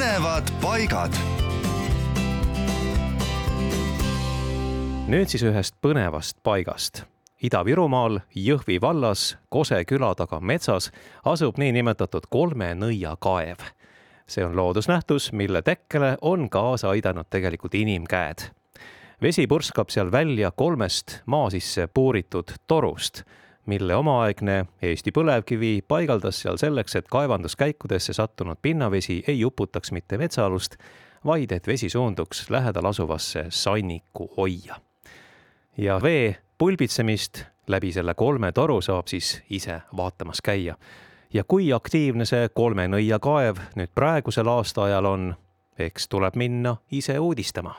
põnevad paigad. nüüd siis ühest põnevast paigast. Ida-Virumaal Jõhvi vallas Kose küla taga metsas asub niinimetatud kolme nõia kaev. see on loodusnähtus, mille tekkele on kaasa aidanud tegelikult inimkäed. vesi purskab seal välja kolmest maa sisse puuritud torust mille omaaegne Eesti Põlevkivi paigaldas seal selleks, et kaevanduskäikudesse sattunud pinnavesi ei uputaks mitte metsaalust, vaid et vesi suunduks lähedal asuvasse Sanniku hoia. ja vee pulbitsemist läbi selle kolme toru saab siis ise vaatamas käia. ja kui aktiivne see kolme nõia kaev nüüd praegusel aastaajal on, eks tuleb minna ise uudistama